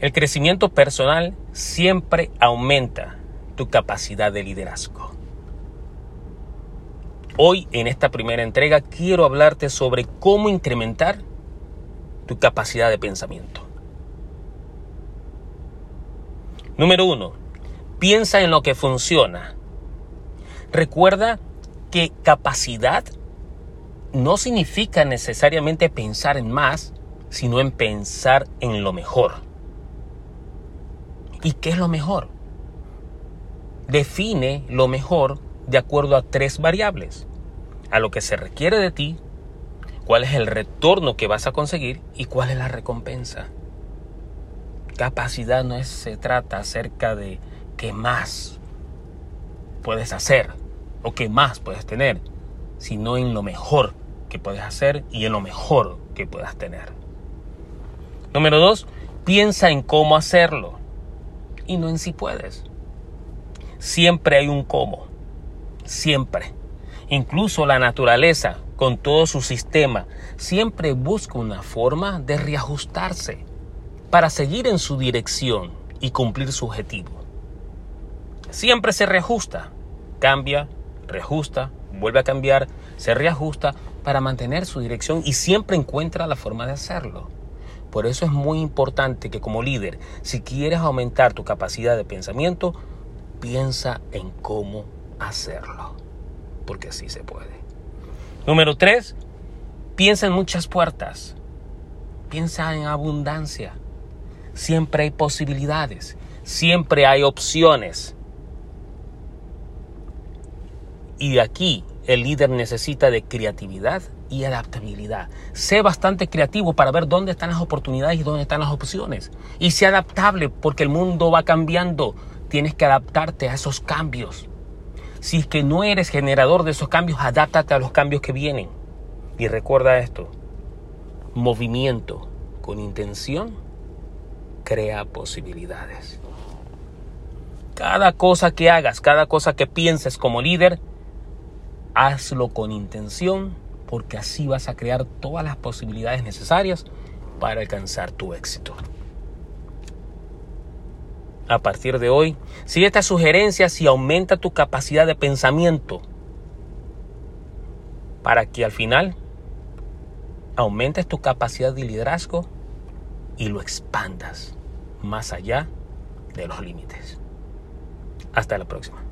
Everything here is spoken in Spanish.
El crecimiento personal siempre aumenta tu capacidad de liderazgo. Hoy en esta primera entrega quiero hablarte sobre cómo incrementar tu capacidad de pensamiento. Número uno, piensa en lo que funciona. Recuerda que capacidad no significa necesariamente pensar en más, sino en pensar en lo mejor. ¿Y qué es lo mejor? Define lo mejor de acuerdo a tres variables. A lo que se requiere de ti, cuál es el retorno que vas a conseguir y cuál es la recompensa. Capacidad no se trata acerca de qué más puedes hacer o qué más puedes tener, sino en lo mejor que puedes hacer y en lo mejor que puedas tener. Número dos, piensa en cómo hacerlo y no en si puedes. Siempre hay un cómo. Siempre. Incluso la naturaleza, con todo su sistema, siempre busca una forma de reajustarse para seguir en su dirección y cumplir su objetivo. Siempre se reajusta, cambia, reajusta, vuelve a cambiar, se reajusta para mantener su dirección y siempre encuentra la forma de hacerlo. Por eso es muy importante que como líder, si quieres aumentar tu capacidad de pensamiento, piensa en cómo hacerlo. Porque así se puede. Número tres, piensa en muchas puertas. Piensa en abundancia. Siempre hay posibilidades. Siempre hay opciones. Y aquí el líder necesita de creatividad y adaptabilidad. Sé bastante creativo para ver dónde están las oportunidades y dónde están las opciones. Y sé adaptable porque el mundo va cambiando. Tienes que adaptarte a esos cambios. Si es que no eres generador de esos cambios, adáptate a los cambios que vienen. Y recuerda esto, movimiento con intención crea posibilidades. Cada cosa que hagas, cada cosa que pienses como líder, hazlo con intención porque así vas a crear todas las posibilidades necesarias para alcanzar tu éxito. A partir de hoy, sigue estas sugerencias y aumenta tu capacidad de pensamiento para que al final aumentes tu capacidad de liderazgo y lo expandas más allá de los límites. Hasta la próxima.